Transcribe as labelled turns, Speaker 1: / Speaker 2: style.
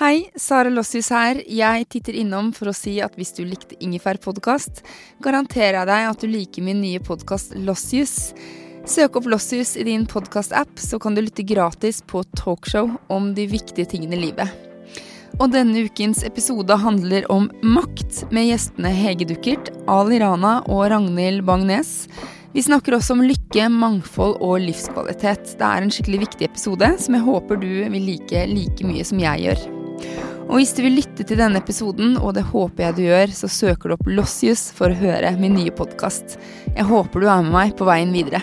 Speaker 1: Hei, Sara Lossius her. Jeg titter innom for å si at hvis du likte Ingefær-podkast, garanterer jeg deg at du liker min nye podkast Lossius. Søk opp Lossius i din podkast-app, så kan du lytte gratis på talkshow om de viktige tingene i livet. Og denne ukens episode handler om makt, med gjestene Hege Duckert, Ali Rana og Ragnhild Bang-Nes. Vi snakker også om lykke, mangfold og livskvalitet. Det er en skikkelig viktig episode som jeg håper du vil like like mye som jeg gjør. Og hvis du vil lytte til denne episoden, og det håper jeg du gjør, så søker du opp Lossius for å høre min nye podkast. Jeg håper du er med meg på veien videre.